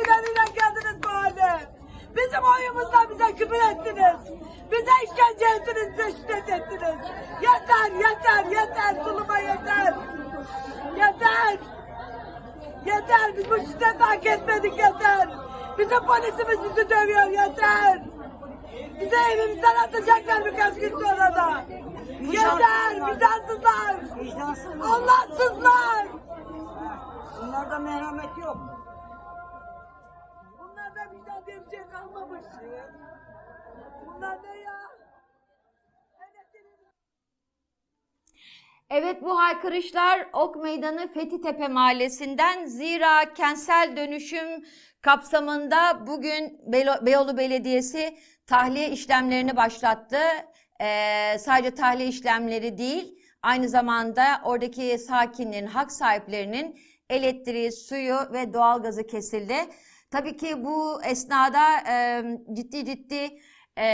oylarıyla geldiniz bu hale. Bizim oyumuzla bize küfür ettiniz. Bize işkence ettiniz, bize şiddet ettiniz. Yeter, yeter, yeter, zuluma yeter. Yeter. Yeter, biz bu şiddeti hak etmedik yeter. Bizim polisimiz bizi dövüyor yeter. Bize evimizden atacaklar birkaç gün sonra da. Yeter, vicdansızlar. Vicdansız. Allahsızlar. Bunlarda merhamet yok. Kalmamış. Bunlar ne ya? Evet bu haykırışlar Ok Meydanı Fethitepe Mahallesi'nden zira kentsel dönüşüm kapsamında bugün Beyoğlu Belediyesi tahliye işlemlerini başlattı. Ee, sadece tahliye işlemleri değil aynı zamanda oradaki sakinlerin, hak sahiplerinin elektriği, suyu ve doğalgazı kesildi. Tabii ki bu esnada e, ciddi ciddi e,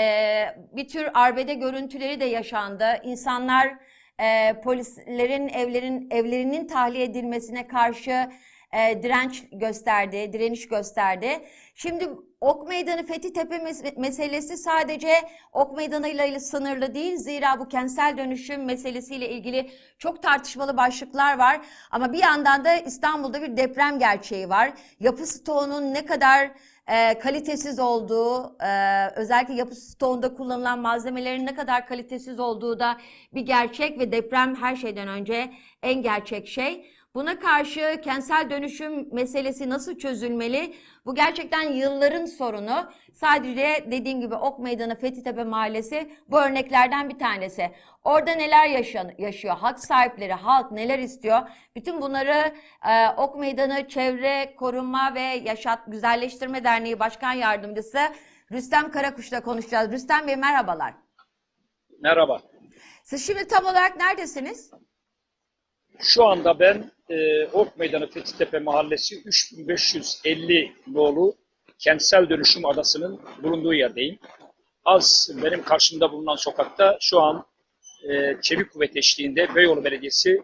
bir tür arbede görüntüleri de yaşandı. İnsanlar e, polislerin evlerin evlerinin tahliye edilmesine karşı e, direnç gösterdi, direniş gösterdi. Şimdi Ok Meydanı Fethitepe mes- meselesi sadece Ok Meydanı ile sınırlı değil. Zira bu kentsel dönüşüm meselesiyle ilgili çok tartışmalı başlıklar var. Ama bir yandan da İstanbul'da bir deprem gerçeği var. Yapı stoğunun ne kadar e, kalitesiz olduğu, e, özellikle yapı stoğunda kullanılan malzemelerin ne kadar kalitesiz olduğu da bir gerçek ve deprem her şeyden önce en gerçek şey. Buna karşı kentsel dönüşüm meselesi nasıl çözülmeli? Bu gerçekten yılların sorunu. Sadece dediğim gibi Ok Meydanı Fethitepe Mahallesi bu örneklerden bir tanesi. Orada neler yaşan, yaşıyor? Hak sahipleri, halk neler istiyor? Bütün bunları e, Ok Meydanı Çevre Koruma ve Yaşat Güzelleştirme Derneği Başkan Yardımcısı Rüstem Karakuş'la konuşacağız. Rüstem Bey merhabalar. Merhaba. Siz şimdi tam olarak neredesiniz? Şu anda ben e, Ok Meydanı Fethitepe Mahallesi 3550 nolu kentsel dönüşüm adasının bulunduğu yerdeyim. Az benim karşımda bulunan sokakta şu an e, çevik kuvvet eşliğinde Beyoğlu Belediyesi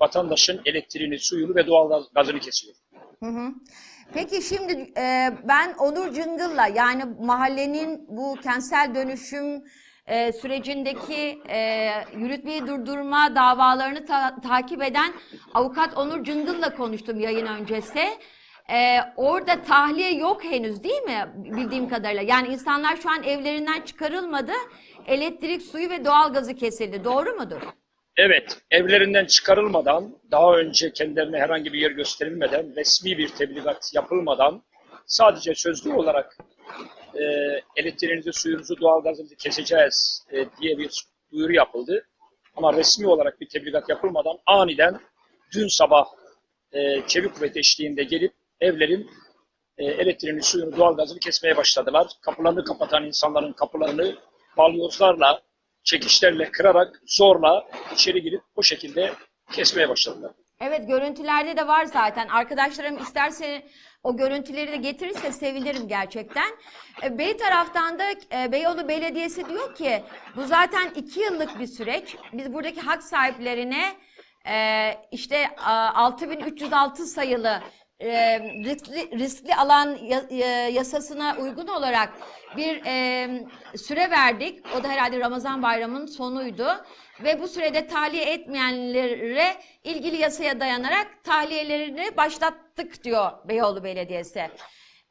vatandaşın elektriğini, suyunu ve doğal gazını kesiyor. Hı hı. Peki şimdi e, ben Onur Cıngıl'la yani mahallenin bu kentsel dönüşüm e, sürecindeki e, yürütmeyi durdurma davalarını ta- takip eden avukat Onur Cıngıl'la konuştum yayın öncesi. E, orada tahliye yok henüz değil mi bildiğim kadarıyla? Yani insanlar şu an evlerinden çıkarılmadı. Elektrik, suyu ve doğalgazı kesildi. Doğru mudur? Evet, evlerinden çıkarılmadan, daha önce kendilerine herhangi bir yer gösterilmeden, resmi bir tebligat yapılmadan sadece sözlü olarak e, elektriğinizi, suyunuzu, doğalgazınızı keseceğiz e, diye bir duyuru yapıldı. Ama resmi olarak bir tebligat yapılmadan aniden dün sabah e, çevik kuvvet eşliğinde gelip evlerin e, elektriğini, suyunu, doğalgazını kesmeye başladılar. Kapılarını kapatan insanların kapılarını balyozlarla, çekişlerle kırarak zorla içeri girip o şekilde kesmeye başladılar. Evet görüntülerde de var zaten. Arkadaşlarım isterse o görüntüleri de getirirse sevinirim gerçekten. E, Bey taraftan da e, Beyoğlu Belediyesi diyor ki bu zaten iki yıllık bir süreç. Biz buradaki hak sahiplerine e, işte a, 6306 sayılı e, riskli, riskli alan ya- ya- yasasına uygun olarak bir e, süre verdik. O da herhalde Ramazan bayramının sonuydu. Ve bu sürede tahliye etmeyenlere ilgili yasaya dayanarak tahliyelerini başlattık diyor Beyoğlu Belediyesi.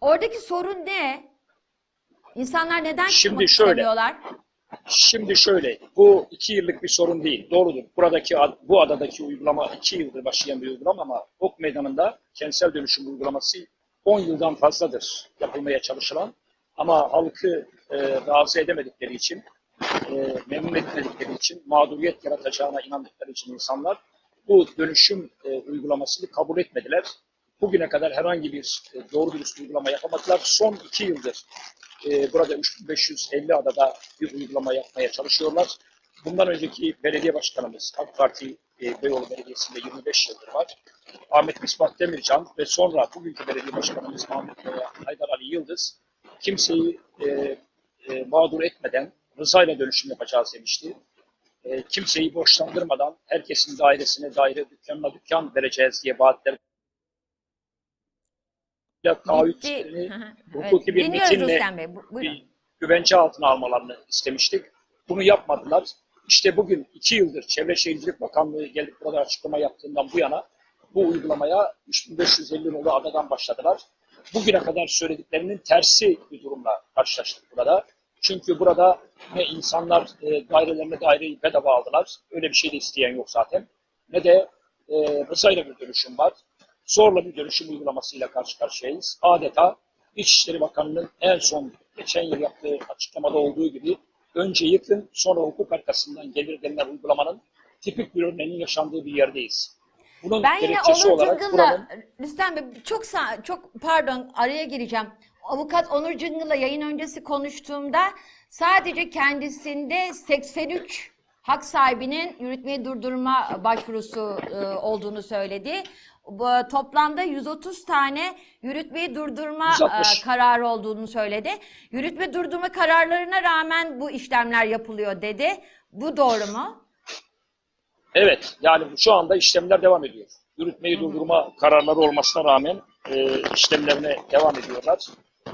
Oradaki sorun ne? İnsanlar neden Şimdi şöyle. istemiyorlar? Şimdi şöyle, bu iki yıllık bir sorun değil, doğrudur. Buradaki, ad- bu adadaki uygulama iki yıldır başlayan bir uygulama ama Ok Meydanı'nda kentsel dönüşüm uygulaması 10 yıldan fazladır yapılmaya çalışılan. Ama halkı e, razı edemedikleri için, e, memnun etmedikleri için, mağduriyet yaratacağına inandıkları için insanlar bu dönüşüm e, uygulamasını kabul etmediler. Bugüne kadar herhangi bir e, doğru dürüst uygulama yapamadılar. Son iki yıldır e, burada 3550 adada bir uygulama yapmaya çalışıyorlar. Bundan önceki belediye başkanımız AK Parti e, Beyoğlu Belediyesi'nde 25 yıldır var. Ahmet Misbah Demircan ve sonra bugünkü belediye başkanımız Ahmet Haydar Ali Yıldız kimseyi e, e, mağdur etmeden rızayla dönüşüm yapacağız demişti. E, kimseyi borçlandırmadan herkesin dairesine daire, dükkanına dükkan vereceğiz diye vaatler işlerini Evet, hukuki bir dinliyoruz metinle. Bu- bir güvence altına almalarını istemiştik. Bunu yapmadılar. İşte bugün iki yıldır Çevre Şehircilik Bakanlığı gelip burada açıklama yaptığından bu yana bu uygulamaya 3550 nolu adadan başladılar. Bugüne kadar söylediklerinin tersi bir durumla karşılaştık burada. Çünkü burada ne insanlar e, dairelerine daireyi bedava aldılar. Öyle bir şey de isteyen yok zaten. Ne de e, rızayla bir dönüşüm var. Zorla bir dönüşüm uygulamasıyla karşı karşıyayız. Adeta İçişleri Bakanı'nın en son geçen yıl yaptığı açıklamada olduğu gibi önce yıkın sonra hukuk arkasından gelir denilen uygulamanın tipik bir örneğinin yaşandığı bir yerdeyiz. Bunun Ben yine Onur olarak Cıngıl'la, buranın Rüstem Bey çok çok pardon araya gireceğim. Avukat Onur Cıngıl'la yayın öncesi konuştuğumda sadece kendisinde 83 hak sahibinin yürütmeyi durdurma başvurusu e, olduğunu söyledi. Toplamda 130 tane yürütmeyi durdurma 160. e, kararı olduğunu söyledi. Yürütme durdurma kararlarına rağmen bu işlemler yapılıyor dedi. Bu doğru mu? Evet, yani şu anda işlemler devam ediyor. Yürütmeyi durdurma kararları olmasına rağmen e, işlemlerine devam ediyorlar.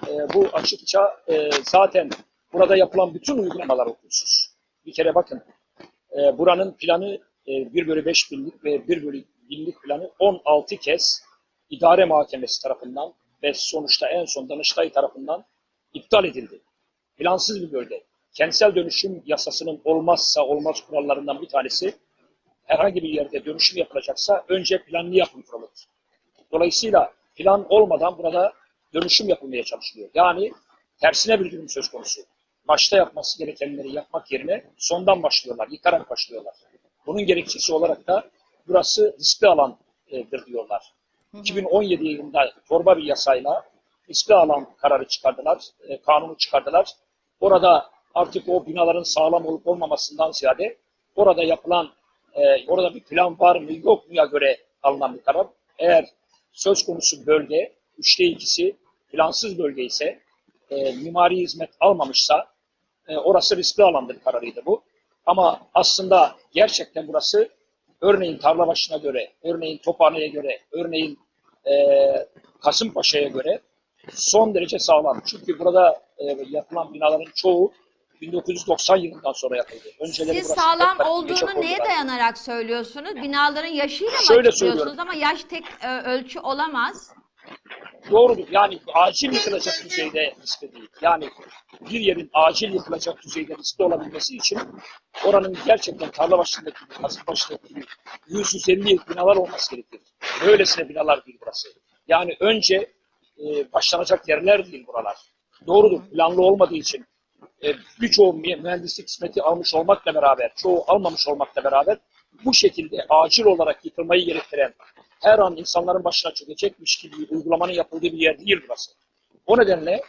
E, bu açıkça e, zaten burada yapılan bütün uygulamalar hukuksuz. Bir kere bakın, e, buranın planı e, 1 bölü 5 binlik ve 1 bölü binlik planı 16 kez idare mahkemesi tarafından ve sonuçta en son Danıştay tarafından iptal edildi. Plansız bir bölge. Kentsel dönüşüm yasasının olmazsa olmaz kurallarından bir tanesi herhangi bir yerde dönüşüm yapılacaksa önce planlı yapım kuruludur. Dolayısıyla plan olmadan burada dönüşüm yapılmaya çalışılıyor. Yani tersine bir durum söz konusu. Başta yapması gerekenleri yapmak yerine sondan başlıyorlar, yıkarak başlıyorlar. Bunun gerekçesi olarak da burası riskli alandır diyorlar. 2017 yılında torba bir yasayla riskli alan kararı çıkardılar, e, kanunu çıkardılar. Orada artık o binaların sağlam olup olmamasından ziyade orada yapılan, e, orada bir plan var mı yok muya göre alınan bir karar. Eğer söz konusu bölge, üçte ikisi plansız bölge ise, e, mimari hizmet almamışsa e, orası riskli alandır kararıydı bu. Ama aslında gerçekten burası örneğin Tarlabaşı'na göre, örneğin Tophane'ye göre, örneğin e, Kasımpaşa'ya göre son derece sağlam. Çünkü burada e, yapılan binaların çoğu 1990 yılından sonra yapıldı. Önceleri Siz sağlam olduğunu neye dayanarak söylüyorsunuz? Binaların yaşıyla mı Şöyle söylüyorum. ama yaş tek e, ölçü olamaz. Doğrudur. Yani acil yıkılacak düzeyde riskli değil. Yani bir yerin acil yıkılacak düzeyde riskli olabilmesi için oranın gerçekten tarla başındaki gibi, Kasımpaşa'daki gibi 100-150 binalar olması gerekir. Böylesine binalar değil burası. Yani önce e, başlanacak yerler değil buralar. Doğrudur. Planlı olmadığı için e, birçoğu mü- mühendislik hizmeti almış olmakla beraber, çoğu almamış olmakla beraber bu şekilde acil olarak yıkılmayı gerektiren her an insanların başına çökecekmiş gibi uygulamanın yapıldığı bir yer değil burası. O nedenle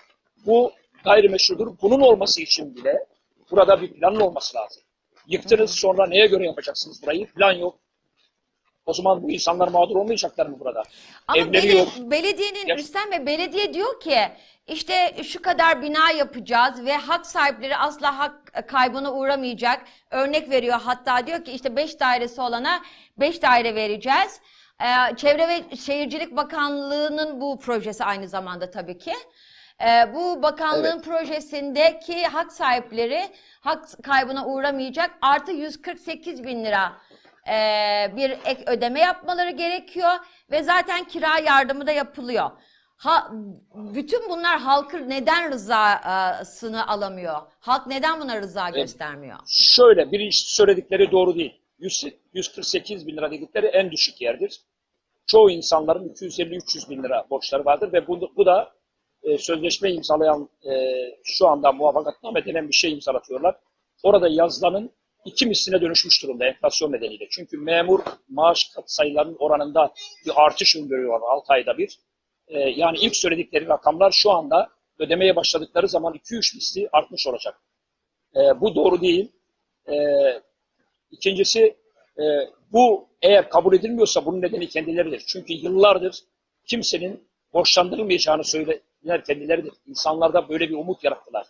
bu gayrimeşrudur. Bunun olması için bile burada bir planın olması lazım. Yıktınız sonra neye göre yapacaksınız burayı? Plan yok. O zaman bu insanlar mağdur olmayacaklar mı burada? Ama Evleri beli- yok. belediyenin, Ya- Rüstem Bey, belediye diyor ki işte şu kadar bina yapacağız ve hak sahipleri asla hak kaybına uğramayacak. Örnek veriyor hatta diyor ki işte 5 dairesi olana 5 daire vereceğiz. Ee, Çevre ve Şehircilik Bakanlığı'nın bu projesi aynı zamanda tabii ki. Ee, bu bakanlığın Evet. projesindeki hak sahipleri hak kaybına uğramayacak artı 148 bin lira ee, bir ek ödeme yapmaları gerekiyor ve zaten kira yardımı da yapılıyor. Ha, bütün bunlar halkın neden rızasını alamıyor? Halk neden buna rıza göstermiyor? Şöyle birincisi söyledikleri doğru değil. 100 148 bin lira dedikleri en düşük yerdir. Çoğu insanların 250-300 bin lira borçları vardır ve bu, bu da e, sözleşme imzalayan e, şu anda muvaffakatname denen bir şey imzalatıyorlar. Orada yazılanın iki misline dönüşmüş durumda enflasyon nedeniyle. Çünkü memur maaş sayılarının oranında bir artış öngörüyorlar 6 ayda bir. E, yani ilk söyledikleri rakamlar şu anda ödemeye başladıkları zaman 2-3 misli artmış olacak. E, bu doğru değil. E, İkincisi e, bu eğer kabul edilmiyorsa bunun nedeni kendileridir. Çünkü yıllardır kimsenin borçlandırılmayacağını söyleyenler kendileridir. İnsanlarda böyle bir umut yarattılar.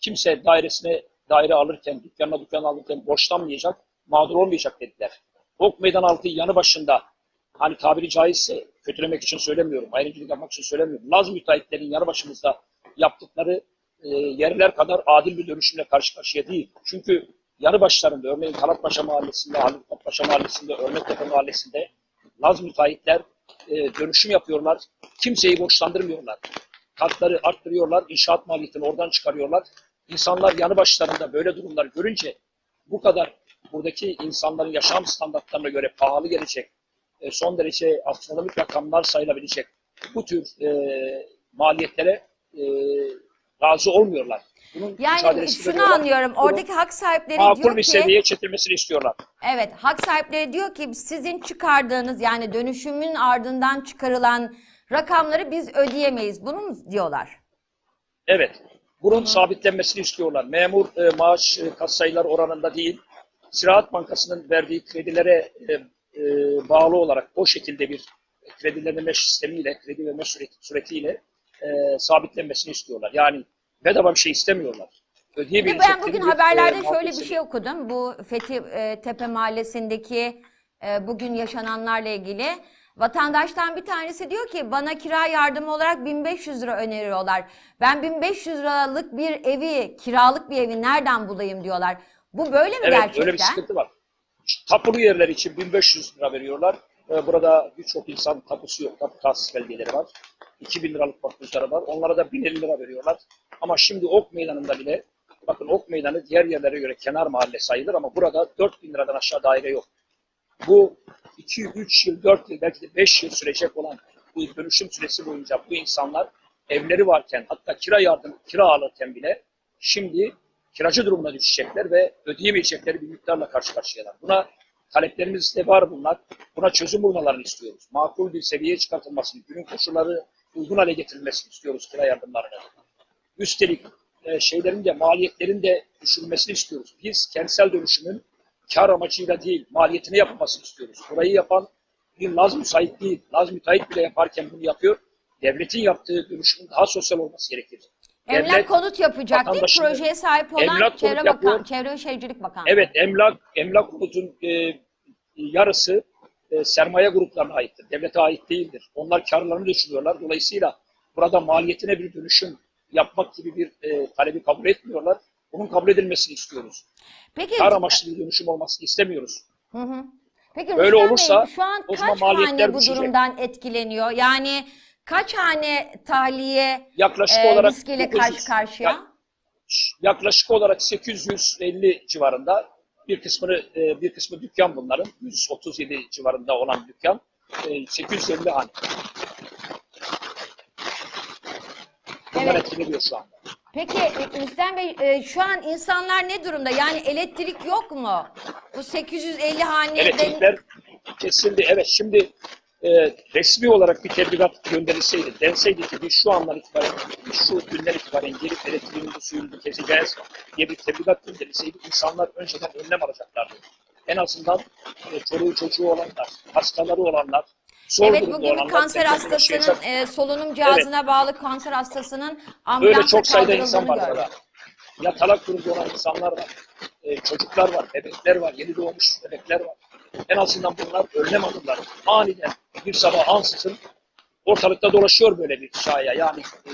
Kimse dairesine daire alırken, dükkanına dükkan alırken borçlanmayacak, mağdur olmayacak dediler. Ok Meydan altı yanı başında hani tabiri caizse kötülemek için söylemiyorum, ayrımcılık yapmak için söylemiyorum. Laz müteahhitlerin yanı başımızda yaptıkları e, yerler kadar adil bir dönüşümle karşı karşıya değil. Çünkü yanı başlarında, örneğin Talatpaşa Mahallesi'nde, Halilpaşa Mahallesi'nde, Örnektepe Mahallesi'nde Laz müteahhitler e, dönüşüm yapıyorlar. Kimseyi borçlandırmıyorlar. Katları arttırıyorlar, inşaat maliyetini oradan çıkarıyorlar. İnsanlar yanı başlarında böyle durumlar görünce bu kadar buradaki insanların yaşam standartlarına göre pahalı gelecek, e, son derece astronomik rakamlar sayılabilecek bu tür e, maliyetlere e, razı olmuyorlar. Bunun Yani şunu anlıyorum. Bunun Oradaki hak sahipleri makul diyor bir ki seviyeye çekilmesini istiyorlar. Evet, hak sahipleri diyor ki sizin çıkardığınız yani dönüşümün ardından çıkarılan rakamları biz ödeyemeyiz. Bunu mu diyorlar? Evet. Bunun sabitlenmesini istiyorlar. Memur e, maaş e, katsayılar oranında değil, Ziraat Bankası'nın verdiği kredilere e, e, bağlı olarak o şekilde bir kredilenme sistemiyle, kredi verme süreti, süretiyle e, sabitlenmesini istiyorlar. Yani bedava bir şey istemiyorlar. Bir de Ödeyebilecekleri ben bugün bir, haberlerde e, şöyle bir şey okudum. Bu Fethi e, Tepe Mahallesi'ndeki e, bugün yaşananlarla ilgili. Vatandaştan bir tanesi diyor ki bana kira yardımı olarak 1500 lira öneriyorlar. Ben 1500 liralık bir evi, kiralık bir evi nereden bulayım diyorlar. Bu böyle mi Evet gerçekten? öyle bir sıkıntı var. Tapulu yerler için 1500 lira veriyorlar. Ee, Burada birçok insan tapusu yok. Tapu tahsis belgeleri var. 2000 liralık makbuzları var. Onlara da 1050 lira veriyorlar. Ama şimdi Ok Meydanı'nda bile bakın Ok Meydanı diğer yerlere göre kenar mahalle sayılır ama burada 4000 liradan aşağı daire yok. Bu 2, 3 yıl, 4 yıl, belki de 5 yıl sürecek olan bu dönüşüm süresi boyunca bu insanlar evleri varken hatta kira yardım, kira alırken bile şimdi kiracı durumuna düşecekler ve ödeyemeyecekleri bir miktarla karşı karşıyalar. Buna taleplerimiz de var bunlar. Buna çözüm bulmalarını istiyoruz. Makul bir seviyeye çıkartılmasını, günün koşulları uygun hale getirilmesini istiyoruz kira yardımlarının. Üstelik e, şeylerin de maliyetlerin de düşürülmesini istiyoruz. Biz kentsel dönüşümün kar amacıyla değil, maliyetine yapılmasını istiyoruz. Burayı yapan bir Laz müsait değil. Laz müteahhit bile yaparken bunu yapıyor. Devletin yaptığı dönüşümün daha sosyal olması gerekir. Emlak Devlet, konut yapacak değil Projeye sahip olan Emlak Çevre Bakan. Çevre ve Şehircilik Bakanlığı. Evet, emlak emlak konutun e, yarısı e, sermaye gruplarına aittir. Devlete ait değildir. Onlar karlarını düşürüyorlar. Dolayısıyla burada maliyetine bir dönüşüm yapmak gibi bir e, talebi kabul etmiyorlar. Bunun kabul edilmesini istiyoruz. Peki, Kar amaçlı bir dönüşüm olmasını istemiyoruz. Hı hı. Peki Böyle Rüstem olursa, Bey, şu an o zaman kaç hane maliyetler bu düşecek. durumdan etkileniyor? Yani kaç hane tahliye Yaklaşık e, olarak riskiyle 900 karşı karşıya? ya- yaklaşık olarak 850 civarında bir kısmını e, bir kısmı dükkan bunların 137 civarında olan dükkan e, 850 hane. Bunlar Evet. etkileniyor şu anda. Peki e, Rüstem Bey e, şu an insanlar ne durumda? Yani elektrik yok mu? Bu 850 haneden Elektrikler kesildi. Evet şimdi e, resmi olarak bir tebligat gönderilseydi, denseydi ki biz şu andan itibaren, şu günden itibaren gelip elektriğimizi suyumuzu keseceğiz diye bir tebligat gönderilseydi insanlar önceden önlem alacaklardı. En azından e, çoluğu çocuğu olanlar, hastaları olanlar, zor Evet bugün bir kanser depremle hastasının e, solunum cihazına bağlı kanser hastasının ambulansa Böyle çok sayıda insan var gördüm. Yatalak durumda olan insanlar var. Ee, çocuklar var, bebekler var, yeni doğmuş bebekler var. En azından bunlar önlem alırlar. Aniden bir sabah ansızın ortalıkta dolaşıyor böyle bir şaya. Yani e,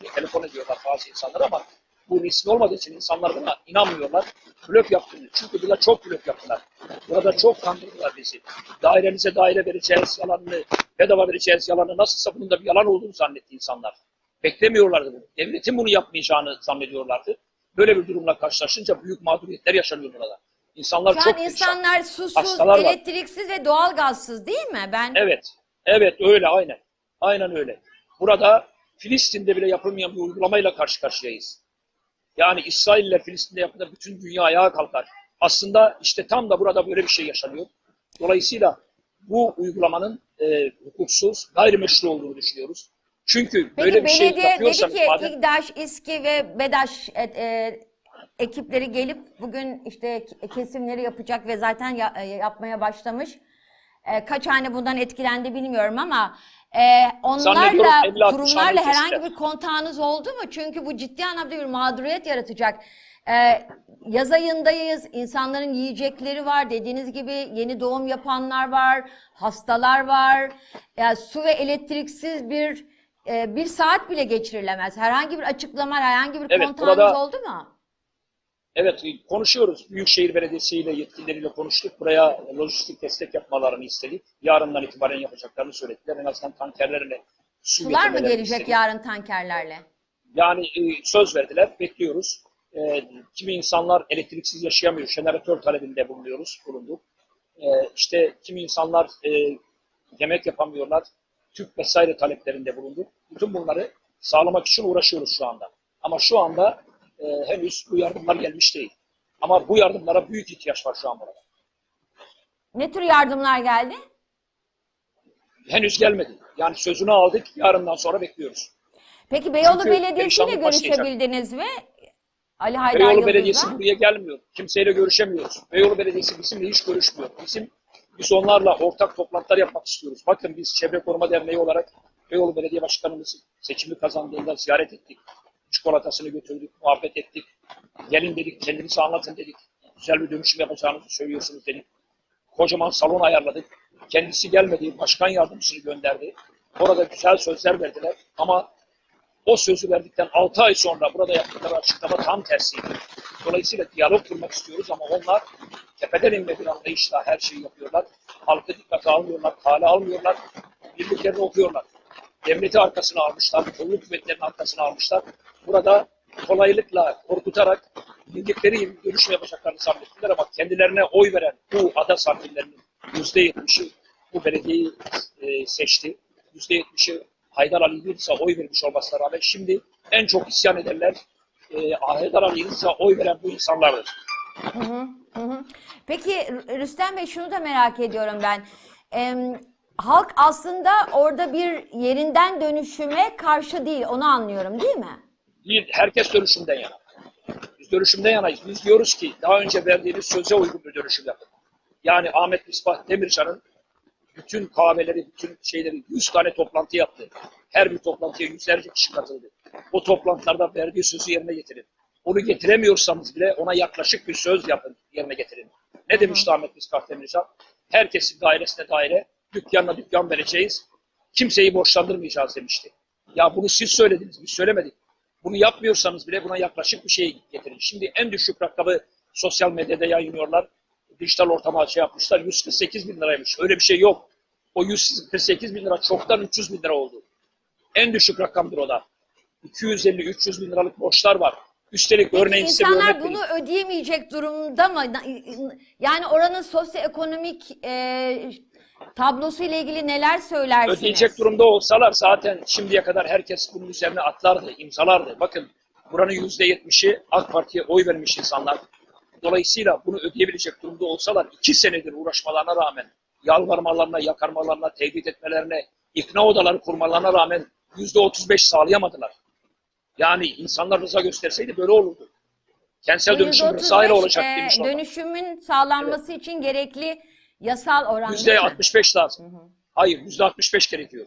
diye telefon ediyorlar bazı insanlar ama bu riskli olmadığı için insanlar buna inanmıyorlar. Blöf yaptığını. Çünkü burada çok blöf yaptılar. Burada çok kandırdılar bizi. Dairenize daire vereceğiz yalanını, bedava vereceğiz yalanı. Nasılsa bunun da bir yalan olduğunu zannetti insanlar. Beklemiyorlardı bunu. Devletin bunu yapmayacağını zannediyorlardı. Böyle bir durumla karşılaşınca büyük mağduriyetler yaşanıyor burada. İnsanlar Şu çok an insanlar susuz, Hastalar var. elektriksiz ve doğalgazsız değil mi? Ben Evet. Evet öyle aynen. Aynen öyle. Burada Filistin'de bile yapılmayan bir uygulamayla karşı karşıyayız. Yani İsrail ile Filistin'de yapılan bütün dünya ayağa kalkar. Aslında işte tam da burada böyle bir şey yaşanıyor. Dolayısıyla bu uygulamanın e, hukuksuz, gayrimeşru olduğunu düşünüyoruz. Çünkü Peki böyle bir şey belediye dedi yapıyorsanız ki madem İGDAŞ, İSKİ ve BEDAŞ e, e, ekipleri gelip bugün işte kesimleri yapacak ve zaten ya- e, yapmaya başlamış. E, kaç hane bundan etkilendi bilmiyorum ama e, onlarla, 50-60 kurumlarla herhangi bir kontağınız oldu mu? Çünkü bu ciddi anlamda bir mağduriyet yaratacak. Ee, yaz ayındayız. İnsanların yiyecekleri var. Dediğiniz gibi yeni doğum yapanlar var. Hastalar var. Yani su ve elektriksiz bir e, bir saat bile geçirilemez. Herhangi bir açıklama, herhangi bir Evet, kontağınız burada- oldu mu? Evet konuşuyoruz. Büyükşehir Belediyesi ile yetkilileriyle konuştuk. Buraya lojistik destek yapmalarını istedik. Yarından itibaren yapacaklarını söylediler. En azından tankerlerle su Sular mı gelecek istedik. yarın tankerlerle? Yani e, söz verdiler, bekliyoruz. E, kimi insanlar elektriksiz yaşayamıyor, jeneratör talebinde bulunuyoruz, bulunduk. E, işte kimi insanlar yemek yapamıyorlar, tüp vesaire taleplerinde bulunduk. Bütün bunları sağlamak için uğraşıyoruz şu anda. Ama şu anda e, henüz bu yardımlar gelmiş değil. Ama bu yardımlara büyük ihtiyaç var şu an burada. Ne tür yardımlar geldi? Henüz gelmedi. Yani sözünü aldık, yarından sonra bekliyoruz. Peki Beyoğlu Çünkü Belediyesi ile görüşebildiniz mi? Ali Haydar Beyoğlu. Belediyesi buraya gelmiyor. Kimseyle görüşemiyoruz. Beyoğlu Belediyesi bizimle hiç görüşmüyor. Bizim biz onlarla ortak toplantılar yapmak istiyoruz. Bakın biz Çevre Koruma Derneği olarak Beyoğlu Belediye Başkanımızı seçimi kazandığında ziyaret ettik. Çikolatasını götürdük, muhabbet ettik. Gelin dedik, kendinizi anlatın dedik. Güzel bir dönüşüm yapacağınızı söylüyorsunuz dedik. Kocaman salon ayarladık. Kendisi gelmedi, başkan yardımcısını gönderdi. Orada güzel sözler verdiler ama o sözü verdikten 6 ay sonra burada yaptıkları açıklama tam tersiydi. Dolayısıyla diyalog kurmak istiyoruz ama onlar tepeden inme bir anlayışla her şeyi yapıyorlar. Halkı dikkate almıyorlar, kale almıyorlar. Birliklerini okuyorlar. Devleti arkasına almışlar, kolluk kuvvetlerinin arkasına almışlar. Burada kolaylıkla korkutarak bildikleri gibi dönüşüm yapacaklarını zannettiler ama kendilerine oy veren bu ada sakinlerinin yüzde yetmişi bu belediyeyi e, seçti. Yüzde yetmişi Haydar Ali Yıldız'a oy vermiş olmasına rağmen şimdi en çok isyan edenler e, Haydar Ali Yıldız'a oy veren bu insanlardır. Hı hı, hı. Peki Rü- Rüstem Bey şunu da merak ediyorum ben. Em, halk aslında orada bir yerinden dönüşüme karşı değil, onu anlıyorum değil mi? Değil, herkes dönüşümden yana. Biz dönüşümden yanayız. Biz diyoruz ki daha önce verdiğimiz söze uygun bir dönüşüm yapın. Yani Ahmet Misbah Demircan'ın bütün kahveleri, bütün şeyleri 100 tane toplantı yaptı. Her bir toplantıya yüzlerce kişi katıldı. O toplantılarda verdiği sözü yerine getirin. Onu getiremiyorsanız bile ona yaklaşık bir söz yapın, yerine getirin. Ne demişti Ahmet Misbah Demircan? Herkesin dairesine daire, dükkanına dükkan vereceğiz. Kimseyi borçlandırmayacağız demişti. Ya bunu siz söylediniz, biz söylemedik. Bunu yapmıyorsanız bile buna yaklaşık bir şey getirin. Şimdi en düşük rakamı sosyal medyada yayınlıyorlar. Dijital ortama şey yapmışlar. 148 bin liraymış. Öyle bir şey yok. O 148 bin lira çoktan 300 bin lira oldu. En düşük rakamdır o da. 250-300 bin liralık borçlar var. Üstelik örneğin size insanlar örnek vereyim. bunu ödeyemeyecek durumda mı? Yani oranın sosyoekonomik e, tablosu ile ilgili neler söylersiniz? Ödeyecek durumda olsalar zaten şimdiye kadar herkes bunun üzerine atlardı, imzalardı. Bakın buranın yüzde yetmişi AK Parti'ye oy vermiş insanlar. Dolayısıyla bunu ödeyebilecek durumda olsalar iki senedir uğraşmalarına rağmen, yalvarmalarına, yakarmalarına, tehdit etmelerine, ikna odaları kurmalarına rağmen yüzde otuz beş sağlayamadılar. Yani insanlar rıza gösterseydi böyle olurdu. Kentsel dönüşüm %35, rızayla olacak e, demiş. Dönüşümün sağlanması için gerekli yasal oran Yüzde değil mi? 65 lazım. Hayır yüzde 65 gerekiyor.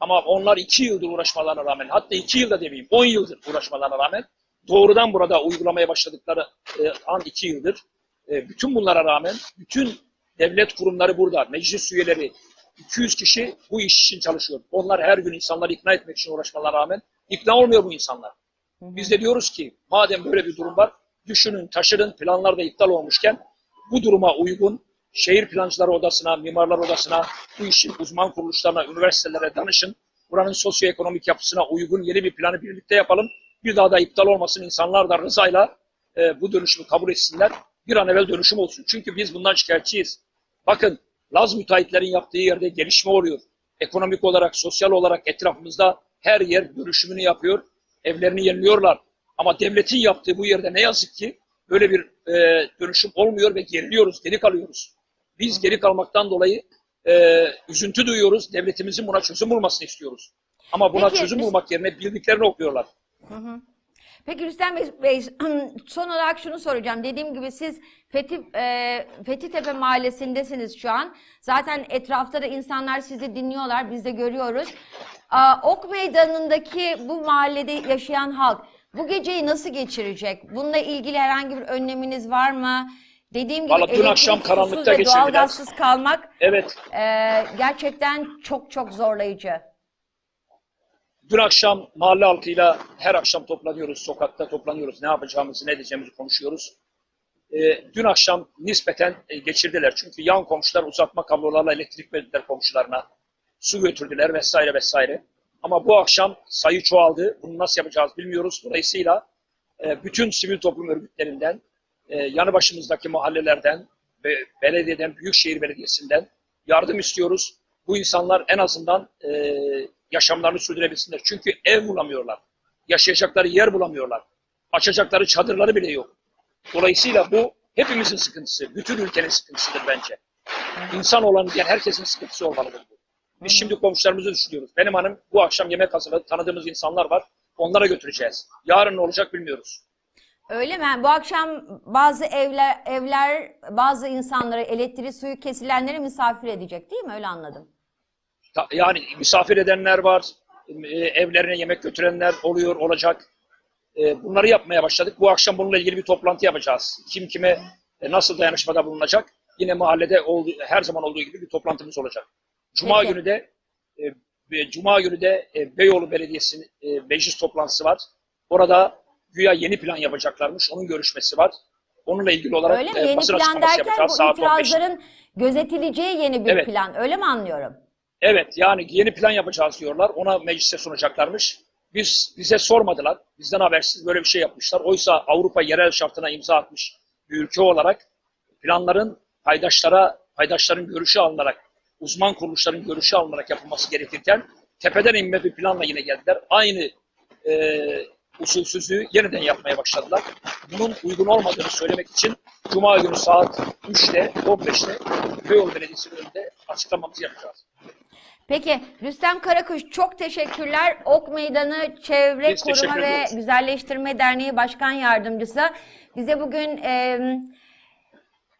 Ama onlar iki yıldır uğraşmalarına rağmen, hatta iki yılda demeyeyim, on yıldır uğraşmalarına rağmen doğrudan burada uygulamaya başladıkları e, an iki yıldır. E, bütün bunlara rağmen bütün devlet kurumları burada, meclis üyeleri, 200 kişi bu iş için çalışıyor. Onlar her gün insanları ikna etmek için uğraşmalarına rağmen ikna olmuyor bu insanlar. Biz de diyoruz ki madem böyle bir durum var, düşünün, taşırın, planlar da iptal olmuşken bu duruma uygun şehir plancıları odasına, mimarlar odasına, bu işin uzman kuruluşlarına, üniversitelere danışın. Buranın sosyoekonomik yapısına uygun yeni bir planı birlikte yapalım. Bir daha da iptal olmasın. İnsanlar da rızayla e, bu dönüşümü kabul etsinler. Bir an evvel dönüşüm olsun. Çünkü biz bundan şikayetçiyiz. Bakın Laz müteahhitlerin yaptığı yerde gelişme oluyor. Ekonomik olarak, sosyal olarak etrafımızda her yer dönüşümünü yapıyor. Evlerini yeniliyorlar. Ama devletin yaptığı bu yerde ne yazık ki böyle bir e, dönüşüm olmuyor ve geriliyoruz, geri kalıyoruz. Biz geri kalmaktan dolayı e, üzüntü duyuyoruz. Devletimizin buna çözüm bulmasını istiyoruz. Ama buna Peki, çözüm biz- bulmak yerine bildiklerini okuyorlar. Peki Rüstem Bey, son olarak şunu soracağım. Dediğim gibi siz Fethi, e, Fethitepe Mahallesi'ndesiniz şu an. Zaten etrafta da insanlar sizi dinliyorlar, biz de görüyoruz. Aa, ok Meydanı'ndaki bu mahallede yaşayan halk bu geceyi nasıl geçirecek? Bununla ilgili herhangi bir önleminiz var mı? Dediğim gibi Vallahi dün akşam karanlıkta ve geçirdiler. doğalgazsız kalmak Evet, e, gerçekten çok çok zorlayıcı. dün akşam mahalle halkıyla her akşam toplanıyoruz, sokakta toplanıyoruz. Ne yapacağımızı, ne edeceğimizi konuşuyoruz. Ee, dün akşam nispeten e, geçirdiler. Çünkü yan komşular uzatma kablolarla elektrik verdiler komşularına. Su götürdüler vesaire vesaire. Ama bu akşam sayı çoğaldı. Bunu nasıl yapacağız bilmiyoruz. Dolayısıyla e, bütün sivil toplum örgütlerinden, e, yanı başımızdaki mahallelerden, ve belediyeden, Büyükşehir Belediyesi'nden yardım istiyoruz. Bu insanlar en azından e, yaşamlarını sürdürebilsinler. Çünkü ev bulamıyorlar. Yaşayacakları yer bulamıyorlar. Açacakları çadırları bile yok. Dolayısıyla bu hepimizin sıkıntısı. Bütün ülkenin sıkıntısıdır bence. İnsan olan diyen herkesin sıkıntısı olmalıdır bu. Biz şimdi komşularımızı düşünüyoruz. Benim hanım bu akşam yemek hazırladı. Tanıdığımız insanlar var. Onlara götüreceğiz. Yarın ne olacak bilmiyoruz. Öyle mi? Bu akşam bazı evler evler bazı insanları elektriği suyu kesilenleri misafir edecek değil mi? Öyle anladım. Yani misafir edenler var, e, evlerine yemek götürenler oluyor, olacak. E, Bunları yapmaya başladık. Bu akşam bununla ilgili bir toplantı yapacağız. Kim kime e, nasıl dayanışmada bulunacak? Yine mahallede olduğu, her zaman olduğu gibi bir toplantımız olacak. Cuma Peki. günü de Cuma günü de Beyoğlu Belediyesi'nin e, meclis toplantısı var. Orada güya yeni plan yapacaklarmış. Onun görüşmesi var. Onunla ilgili olarak Öyle mi? e, Yeni basın plan derken yapacağız bu saat 15'te. itirazların gözetileceği yeni bir Evet. plan. Öyle mi anlıyorum? Evet yani yeni plan yapacağız diyorlar. Ona meclise sunacaklarmış. Biz bize sormadılar. Bizden habersiz böyle bir şey yapmışlar. Oysa Avrupa yerel şartına imza atmış bir ülke olarak planların paydaşlara paydaşların görüşü alınarak uzman kuruluşların görüşü alınarak yapılması gerekirken tepeden inme bir planla yine geldiler. Aynı e, usulsüzlüğü yeniden yapmaya başladılar. Bunun uygun olmadığını söylemek için Cuma günü saat 3'te 15'te Beyoğlu Belediyesi'nin önünde açıklamamızı yapacağız. Peki Rüstem Karakuş çok teşekkürler. Ok Meydanı Çevre Biz Koruma ve. Güzelleştirme Derneği Başkan Yardımcısı bize bugün e,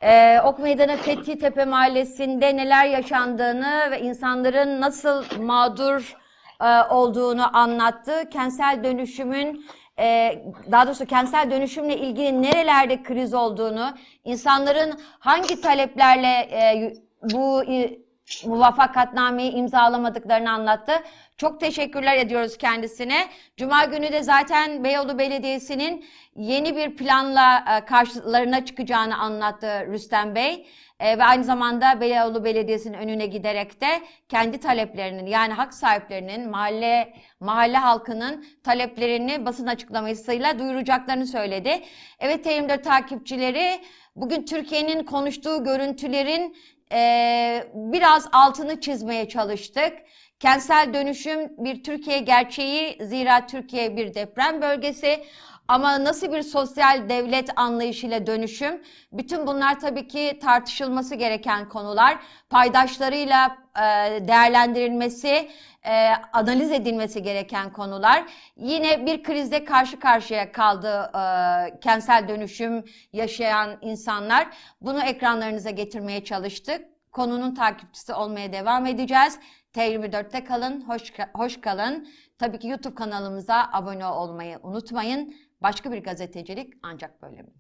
e, Ok Meydanı Fethi Tepe Mahallesi'nde neler yaşandığını ve insanların nasıl mağdur e, olduğunu anlattı. Kentsel dönüşümün e, daha doğrusu kentsel dönüşümle ilgili nerelerde kriz olduğunu, insanların hangi taleplerle e, bu e, muvaffakatnameyi imzalamadıklarını anlattı. Çok teşekkürler ediyoruz kendisine. Cuma günü de zaten Beyoğlu Belediyesi'nin yeni bir planla karşılarına çıkacağını anlattı Rüstem Bey. E, ve aynı zamanda Beyoğlu Belediyesi'nin önüne giderek de kendi taleplerinin yani hak sahiplerinin mahalle mahalle halkının taleplerini basın açıklamasıyla duyuracaklarını söyledi. Evet T24 takipçileri bugün Türkiye'nin konuştuğu görüntülerin e, biraz altını çizmeye çalıştık. Kentsel dönüşüm bir Türkiye gerçeği zira Türkiye bir deprem bölgesi. Ama nasıl bir sosyal devlet anlayışıyla dönüşüm? Bütün bunlar tabii ki tartışılması gereken konular. Paydaşlarıyla e, değerlendirilmesi, e, analiz edilmesi gereken konular. Yine bir krizde karşı karşıya kaldı e, kentsel dönüşüm yaşayan insanlar. Bunu ekranlarınıza getirmeye çalıştık. Konunun takipçisi olmaya devam edeceğiz. T24'te kalın, hoş, hoş kalın. Tabii ki YouTube kanalımıza abone olmayı unutmayın. Başka bir gazetecilik ancak böyle mi?